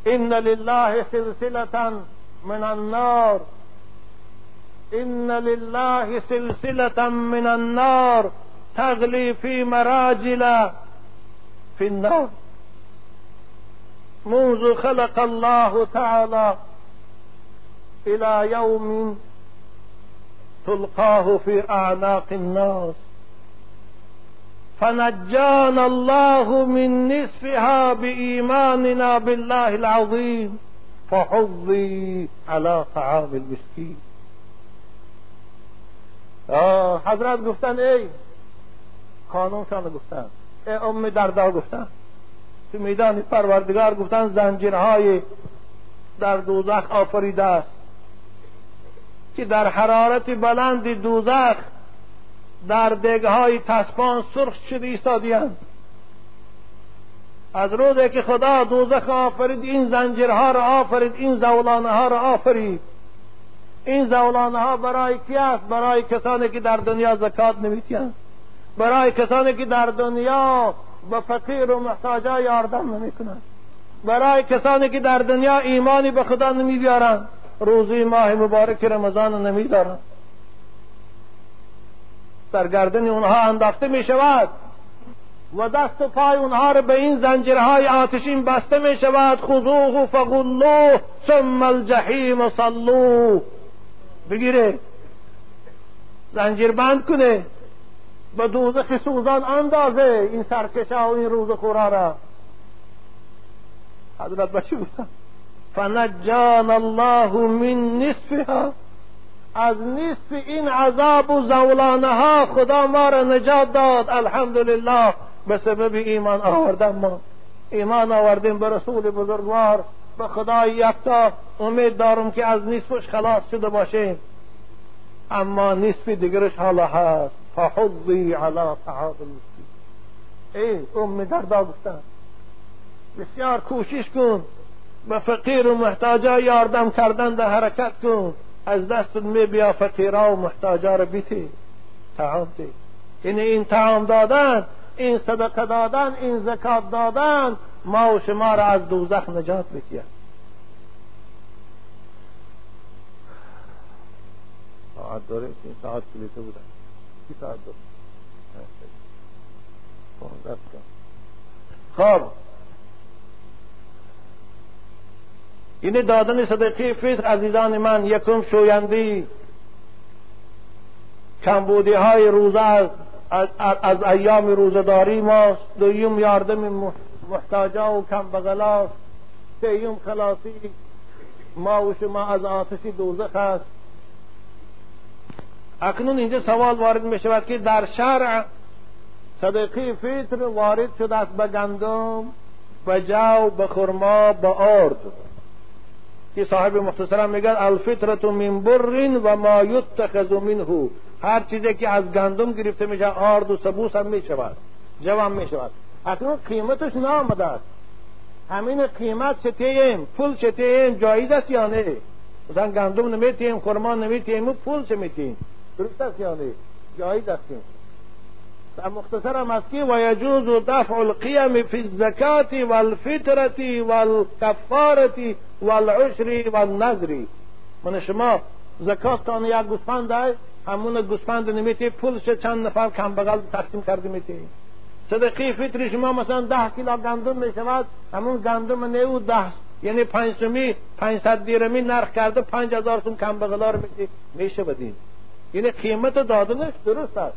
[SPEAKER 1] ان لله سلسله من النار. إن لله سلسلة من النار تغلی فی مراجل فی النار. منذ خلق الله تعالى إلى يوم تلقاه في أعناق الناس فنجانا الله من نصفها بإيماننا بالله العظيم فحظي على طعام المسكين. حضرت گفتن ای قانونشان گفتن ای ام دردا گفتن. تو میدان پروردگار گفتن زنجیرهای در دوزخ آفریده است. که در حرارت بلند دوزخ در دگهای تسبان سرخ شده ایستادیند از روزی که خدا دوزخ آفرید این زنجیرها را آفرید این زولانه ها را آفرید. این زولانه ها برای کی است؟ برای کسانی که در دنیا زکات نمیتیند برای کسانی که در دنیا به فقیر و محتاجا یاردم نمی‌کنند. برای کسانی که در دنیا ایمانی به خدا نمیبیارند. روزی ماه مبارک رمضان نمیدارند. در گردن اونها انداخته می شود و دست و پای اونها را به این زنجیرهای آتشین بسته می شود خذوه فغلوه ثم الجحیم صلوه. بگیره. زنجیر بند کنه. به دوزخ سوزان اندازه این سرکشا و این روز خورا را. حضرت بچه گفتن فنجان الله من نصفها. از نصف این عذاب و زولانه ها خدا ما را نجات داد. الحمدلله. به سبب ایمان آوردن ما. ایمان آوردیم به رسول بزرگوار. به خدای یکتا امید دارم که از نصفش خلاص شده باشیم اما نصف دیگرش حالا هست. فحضی علی المسکین. ای ام دردا گفتن بسیار کوشش کن به فقیر و محتاجا یاردم کردن در حرکت کن. از دست می بیا فقیرا و محتاجا رو بیتی. تعام تی یعنی این تعام دادن این صدقه دادن این زکات دادن ما و شما را از دوزخ نجات بکید ساعت داره؟ این ساعت کلیته بودن کی ساعت داره؟ خب. این دادن صدقه فطر عزیزان من. یکم شویندی. کمبودی های روزه از, از, از ایام روزداری ماست. دویم یاردم محتاجا و کمبغلاست سیم خلاصی ما و شما از آتش دوزخ است. اکنون اینجا سوال وارد می شود که در شرع صدقه فطر وارد شده است به گندم به جو به خرما به آرد. که صاحب مختصرا میگن الفطرت من بر و ما یتخذ منه. هر چیزی که از گندم گرفته میشه آرد و سبوس هم می‌شود جو هم می‌شود. اکنون قیمتش نامده است. همین قیمت چتیم پول چتیم جایز است یا نه؟ مثلا گندم نمیتیم خرما نمیتیم پول چه میتیم؟ درست است یا نه؟ جایز است. مختصر هم است که و یجوز دفع القیم فی الزکات والفطرة والکفارة والعشر والنظر من شما زکات تان یک گوسفند همون گوسفند نمیتی پولش چند نفر کم بغل تقسیم کرده میتی صدقی فطر شما مثلا ده کیلو گندم می‌شود همون گندم نیو ده یعنی پنج سومی پنجصد دیرمی نرخ کرده پنج هزار سوم کم بغلا رو میتی میشه بدین. یعنی قیمت دادنش درست است.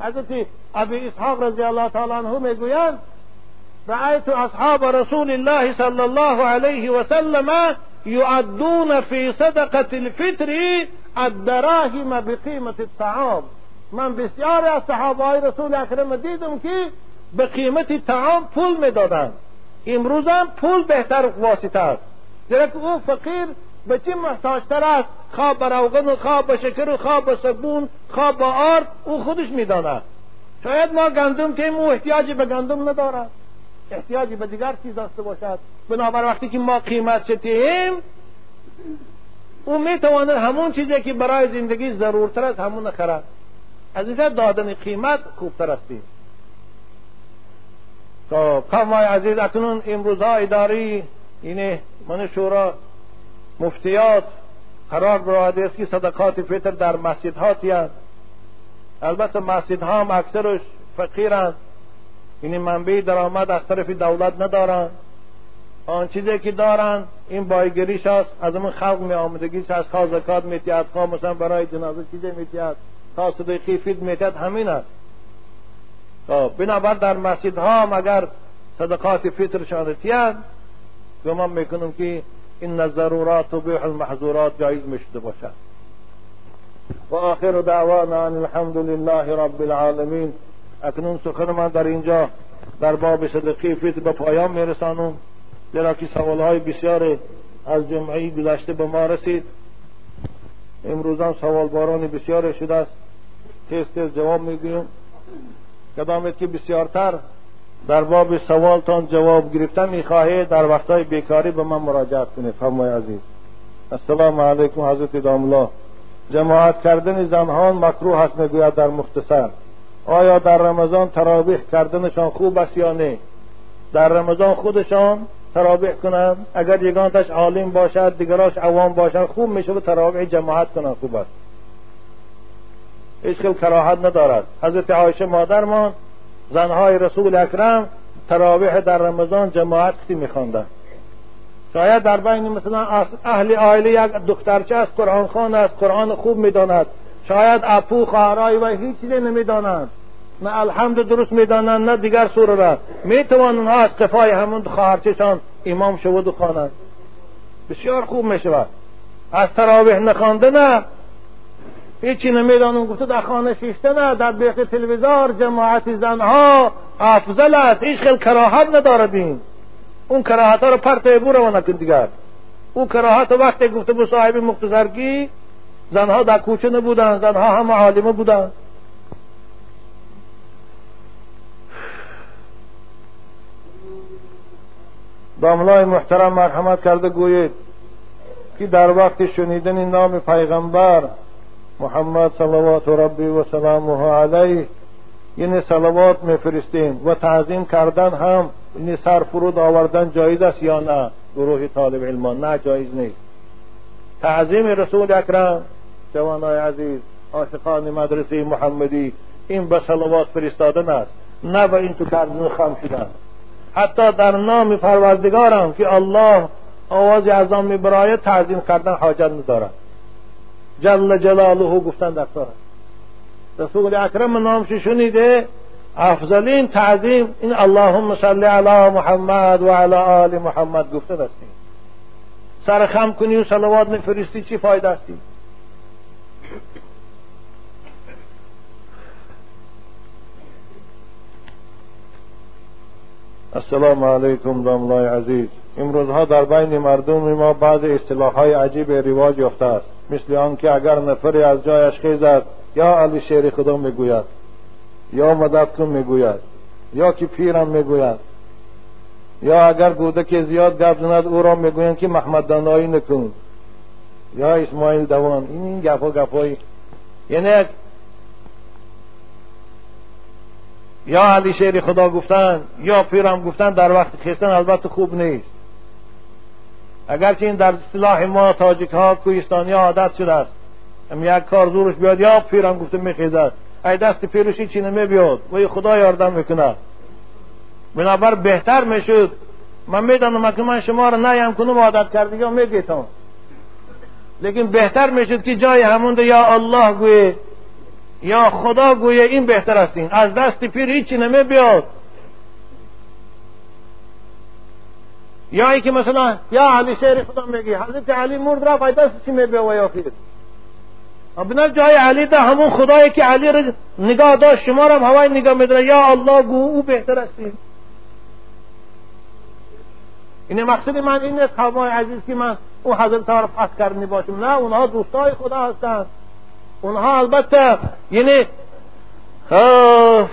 [SPEAKER 1] حضرت ابی اسحاق رضی الله تعالی عنه می‌گویند رأيت أصحاب رسول الله صلى الله عليه وسلم يؤدون في صدقة الفطر الدراهم بقيمة الطعام. من بسیاری از صحابه رسول اکرم دیدم که به قیمت تعام پول می‌دادند. امروز هم پول بهتر واسطه است. زیرا که او فقیر به چی محتاجتر است؟ خواه به روغن و خواه به شکر و خواه به صبون خواه به آرد او خودش می‌داند. شاید ما گندم تیم او احتیاجی به گندم ندارد. احتیاجی به دیگر چیز داشته باشد. بنابر وقتی که ما قیمت شتیم او می‌تواند همون چیزی که برای زندگی ضرورتر است همون خرد. از اینجا دادن قیمت خوبتر استیم تو قوم عزیز اکنون امروزها اداری اینه من شورا مفتیات قرار براده است که صدقات فطر در مسجد ها تیند البته مسجد ها هم اکثرش فقیرند این منبع درآمد از طرف دولت ندارند آن چیزی که دارن این بایگریش هست از اون خلق می آمدگیش هست خواه زکات میتید خواه مثلا برای جنازه چیزی میتید تا صدقی فید میتید همین است. بنابر در مسجد ها اگر صدقات فطرشان تید گمان می‌کنم که این ضرورات و بیح المحظورات جایز می‌شده باشد. و آخر دعوانا ان الحمد لله رب العالمین. اکنون سخن من در اینجا در باب صدقی فطر به پایان میرسانم زیرا که های بسیار از جمعی گذشته به ما رسید. امروزان سوال بارانی بسیار شده است. تیز تیز جواب می‌گویم کدامت که بسیارتر در باب سوالتان جواب گرفتن می‌خواهید در وقتهای بیکاری به من مراجعت کنید. فرمای عزیز. السلام علیکم حضرت داملا جماعت کردن زنها مکروه است می‌گوید در مختصر. آیا در رمضان تراویح کردنشان خوب است یا نه؟ در رمضان خودشان تراویح کنند. اگر یگانتش عالم باشد دیگراش عوام باشد خوب میشه تراویح جماعت کنند خوب است. هیچ کراهت ندارد. حضرت عایشه مادرمان زنهای رسول اکرم تراویح در رمضان جماعت کتی میخواندند. شاید در بین مثلا اهل آیله یک دخترچه است قرآن خان است قرآن خوب می‌داند. شاید اپو خواهرای و هیچ چیزی نمی‌دانند. نه الحمد درست می‌دانند نه دیگر سوره را می‌توان اونها از قفای همون خواهرچهشان امام شود و خوانند. بسیار خوب می‌شود. از تراویح نخوانده نه هیچی نمی‌دانم. گفته در خانه شیشته نه در بیخ تلویزار جماعت زنها افضل است هیچ خیلی کراهت ندارد این اون کراهت ها رو پرت بو رو نکن دیگر. او کراهت وقتی گفته به صاحب مختصرگی زنها در کوچه نبودن زنها هم عالمه بودن. داملای محترم مرحمت کرده گویید که در وقت شنیدن نام پیغمبر محمد صلوات ربی و سلامه علیه یعنی صلوات میفرستیم و تعظیم کردن هم یعنی سر فرود آوردن جایز است یا نه گروه طالب علمان نه جایز نیست تعظیم رسول اکرم جوانای عزیز عاشقان مدرسه محمدی این به صلوات فرستادن است نه به این تو کردن خم شدن حتی در نام پروردگارم که الله آواز اعظام میبراید تعظیم کردن حاجت ندارد جل جلاله گفتن در رسول اکرم نامش شنیده افضلین تعظیم. این اللهم صل علی محمد و علی آل محمد گفته دستیم سر خم کنی و صلوات نفرستی چی فایده استی السلام علیکم داملای عزیز. امروزها در بین مردم ما بعض اصطلاح های عجیب رواج یافته است. مثل آنکه اگر نفری از جایش خیزد یا علی شیر خدا می‌گوید یا مدد کن می‌گوید یا که پیرم می‌گوید یا اگر که زیاد گپ او را می‌گویند که محمد دانایی نکن یا اسماعیل دوان. این این گپا گپایی یعنی یا علی شیر خدا گفتن یا پیرم گفتن در وقت خیستن البته خوب نیست. اگرچه این در اصطلاح ما تاجیک ها کوهستانی ها عادت شده است. یک کار زورش بیاد یا پیرم گفته میخیزد. ای دست پیرشی چی نمیبیاد و خدا یاردم می‌کنه. بنابر بهتر می‌شد. من می‌دانم که من شما را نیم کنم عادت یا میگیتم. لیکن بهتر می‌شد که جای همون یا الله گویه یا خدا گویه این بهتر است این. از دست پیر هیچی نمیبیاد یا ای که مثلا یا علی شیر خدا میگی حضرت علی مرد رفت ای دست چی میبیاد و یا پیر؟ ابنا جای علی ده همون خدایی که علی را نگاه داشت شما را هم هوای نگاه میداره یا الله گو او بهتر استی این مقصد من این است قومای عزیز که من او حضرت ها را پس کردنی باشم. نه اونها دوستای خدا هستند اونها البته یعنی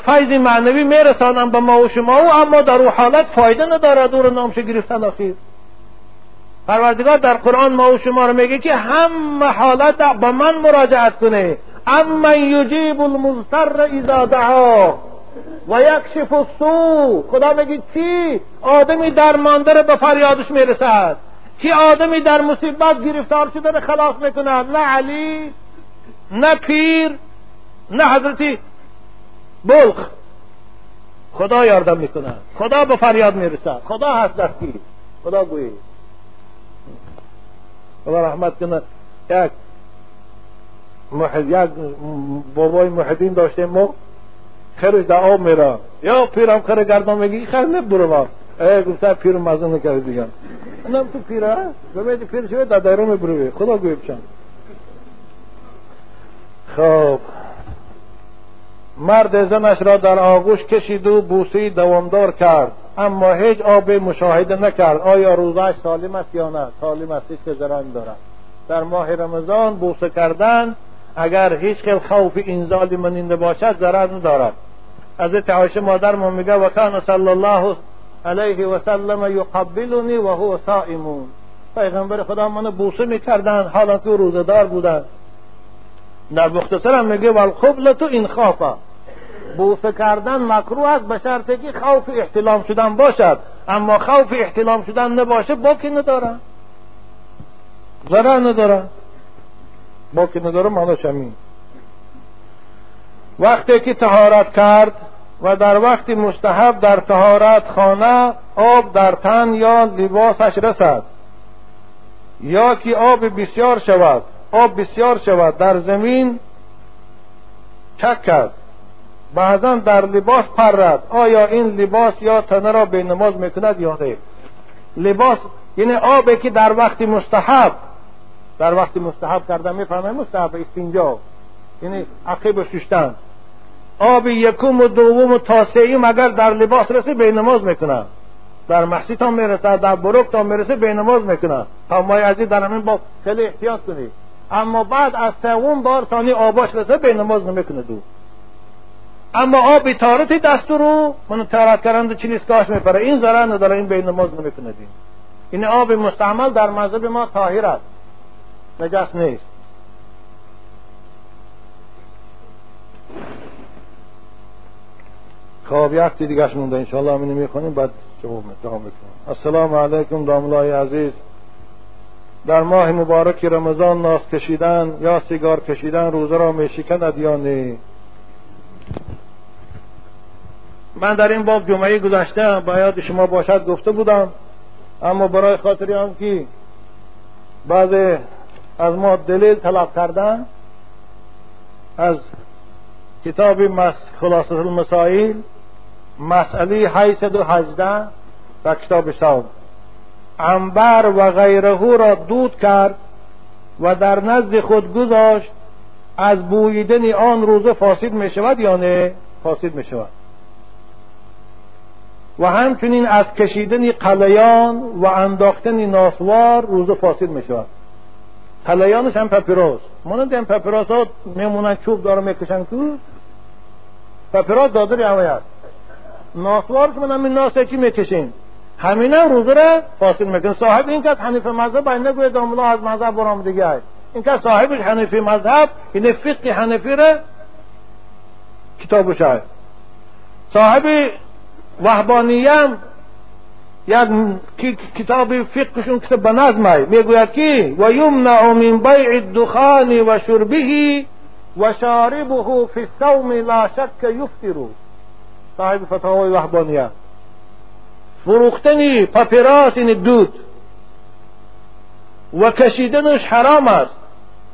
[SPEAKER 1] فیض معنوی میرسانند به ما و شما او اما در او حالت فایده ندارد او را نامش گرفتن اخیر پروردگار در قرآن ما و شما رو میگه که همه حالت به من مراجعت کنه. اما یجیب المضطر اذا دعا و یکشف السوء. خدا میگه کی آدمی درمانده رو به فریادش می‌رسد. کی آدمی در مصیبت گرفتار شده رو خلاص می‌کند؟ نه علی نه پیر نه حضرتی بلخ. خدا یاردم می‌کند خدا به فریاد می‌رسد خدا هست دستگیر خدا گویی. خدا رحمت کنه. یک محد یک بابای محدین داشته ما خیرش در آب میره. یا پیرم خیر گردان میگی خیر نبرو ما. ای گفته پیر مزه نکرد دیگه. نم تو پیره ببینید پیر شوید در دایره میبروی. خدا گویی بچن خب. مرد زنش را در آغوش کشید و بوسی دوامدار کرد. اما هیچ آب مشاهده نکرد. آیا روزش سالم است یا نه؟ سالم است که زرنگ دارد. در ماه رمضان بوسه کردن اگر هیچ خیل خوف انزال منینده باشد ضرر ندارد. حضرت عایشه مادر ما میگه و کان صلی الله علیه و سلم یقبلنی و هو صائمون پیغمبر خدا منو بوسه می‌کردن حالا که روزدار بودن. در مختصرم میگه والقبلت این خوفه بوسه کردن مکروه است به شرطی که خوف احتلام شدن باشد. اما خوف احتلام شدن نباشه باکی نداره؟ ضرر نداره. باکی نداره؟ معناش همین وقتی که تهارت کرد و در وقت مستحب در تهارت خانه آب در تن یا لباسش رسد یا که آب بسیار شود آب بسیار شود در زمین چک کرد. بعضا در لباس پرد. آیا این لباس یا تنه را به نماز می‌کند یا نه؟ لباس یعنی آبی که در وقت مستحب. در وقت مستحب کردن می‌فهمه مستحب استینجا یعنی عقیب ششتن. آب یکم و دوم و تاسعیم اگر در لباس رسه به نماز می‌کنه در محسی تا می‌رسه در بروک تا می‌رسه به نماز می‌کنه تا مای عزیز در همین با خیلی احتیاط کنید. اما بعد از سوم بار تانی آباش رسه به نماز نمی‌کنه دو اما آب تارتی دستورو منو تارت کردن چی نیست؟ میپره. این ضرر نداره. این به نماز نمی‌کنه دین. این آب مستعمل در مذهب ما طاهر است. نجس نیست. خب یک دیگه مونده انشاءالله همینو می‌خونیم بعد جواب می‌کنیم السلام علیکم داملای عزیز. در ماه مبارک رمضان ناس کشیدن یا سیگار کشیدن روزه را میشکند یا نه؟ من در این باب جمعه گذشته باید شما باشد گفته بودم. اما برای خاطر آن که بعض از ما دلیل طلب کردن از کتاب خلاصه المسائل مسئله 818 در کتاب صوم. انبر و غیره را دود کرد و در نزد خود گذاشت از بویدن آن روزه فاسد می شود یا نه؟ فاسد می شود. و همچنین از کشیدن قلیان و انداختن ناسوار روزه فاسد می شود قلیانش هم پپیروس مانند این پپیروس ها میمونن چوب داره می‌کشن تو. پپیروس دادر هست. ناسوار که من همین ناسه چی می‌کشین. همین هم روزه را فاسد میکن صاحب این که حنیف مذهب باید نگوید داملا از مذهب برام دیگه این که صاحبش حنیفی مذهب این فقه حنیفی را کتاب شاید. صاحب وحبانیم یک کتاب فقهشون که به میگوید که و یمنع من بیع الدخان و شربه و شاربه فی الصوم لا شک یفتر صاحب فتاوای وحبانیه فروختن پاپیراس این دود و کشیدنش حرام است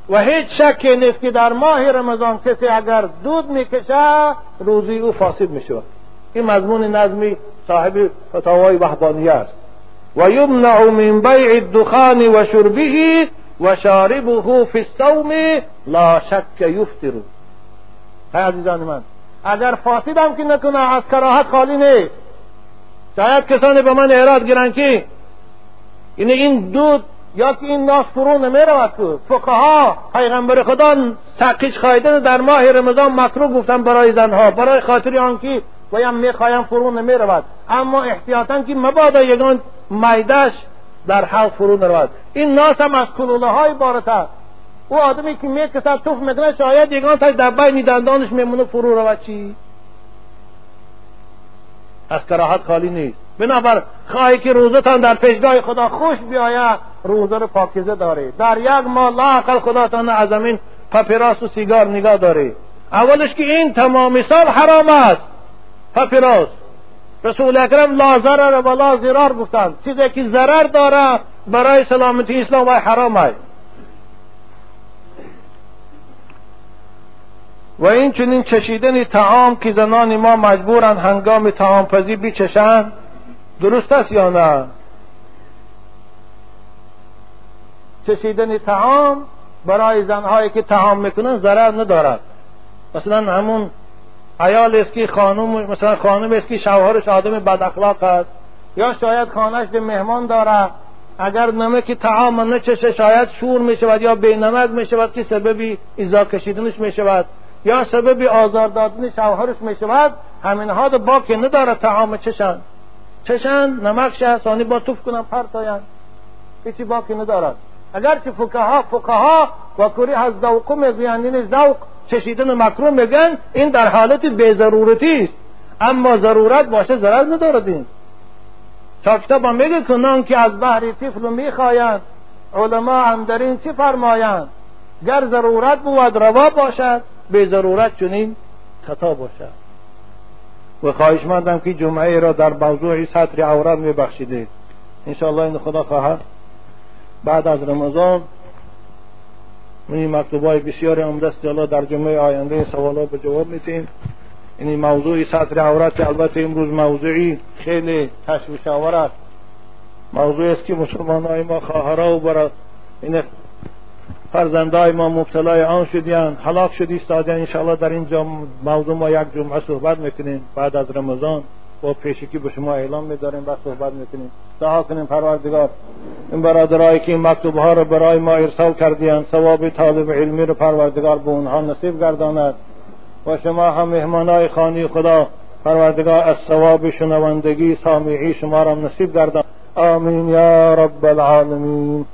[SPEAKER 1] و هیچ شکی نیست که در ماه رمضان کسی اگر دود میکشه روزی أو فاسد میشود این مضمون نظمی صاحب فتاوای وحدانیه است. و یمنع من بیع الدخان و شربه و شاربه فی الصوم لا شک یفتر های عزیزان من اگر فاسد هم که نکنه از کراهت خالی نیست. شاید کسانی به من اعراض گیرن که یعنی این دود یا که این ناس فرو نمی رود که. فقها پیغمبر خدا سقیش خایدن در ماه رمضان مکروه گفتن برای زنها برای خاطر آنکه گویم می‌خوایم فرو نمی رود اما احتیاطا که مبادا یگان میدش در حلق فرو نرود. این ناس هم از کلوله های بارت او آدمی که میکسد توف می‌کنه شاید یگان تاش در بین دندانش میمونه فرو رود. چی؟ از کراهت خالی نیست. بنابر خواهی که روزتان در پیشگاه خدا خوش بیاید روزه رو پاکیزه داره در یک ماه لاقل خداتان از زمین پپیراس و سیگار نگاه داره اولش که این تمام سال حرام است. پاپیروس رسول اکرم لا ضرر و لا ضرار گفتند چیزی که ضرر داره برای سلامتی اسلام و حرام است و این چنین چشیدن تعام که زنان ما مجبورند هنگام تعام پزی بچشند درست است یا نه؟ چشیدن تعام برای زنهایی که تعام می‌کنن ضرر ندارد. مثلا همون حیال است که خانم مثلا خانم است که شوهرش آدم بد اخلاق است. یا شاید خانهش مهمان داره. اگر نمک تعام نچشه شاید شور می شود یا بی نمک می شود که سببی ایزا کشیدنش می شود یا سببی آزار دادن شوهرش می شود همین ها با که نداره تعام چشن. چشن نمک شه با توف کنن پرتاین. هیچی باقی ندارد اگرچه فقها فقها و کری از ذوق می‌گویند این ذوق چشیدن مکروه میگن این در حالت بی ضرورتی است. اما ضرورت باشه ضرر ندارد این. تا کتاب میگه کنان که از بحر طفل می‌خواهند علما هم در این چی فرمایند؟ گر ضرورت بود روا باشد به ضرورت چنین خطا باشد. و خواهش مندم که جمعه را در موضوع سطر عورت میبخشیدید. انشاءالله این خدا خواهد. بعد از رمضان من این مکتوبای بسیار عمده است در جمعه آینده سوالات به جواب میتیم این موضوع سطر عورت که البته امروز موضوعی خیلی تشویش آور است. موضوع است که مسلمان های ما خواهرها و برای این فرزندای ما مبتلای آن شدیان هلاک شد ایستادن انشاءالله در این موضوع ما یک جمعه صحبت می‌کنیم بعد از رمضان. با پیشکی به شما اعلام میداریم و صحبت می‌کنیم. دعا کنیم پروردگار. این برادرایی که این مکتوب ها رو برای ما ارسال کردیان ثواب طالب علمی رو پروردگار به اونها نصیب گرداند. و شما هم مهمانای خانی خدا پروردگار از ثواب شنوندگی سامعی شما را نصیب گردان آمین یا رب العالمین.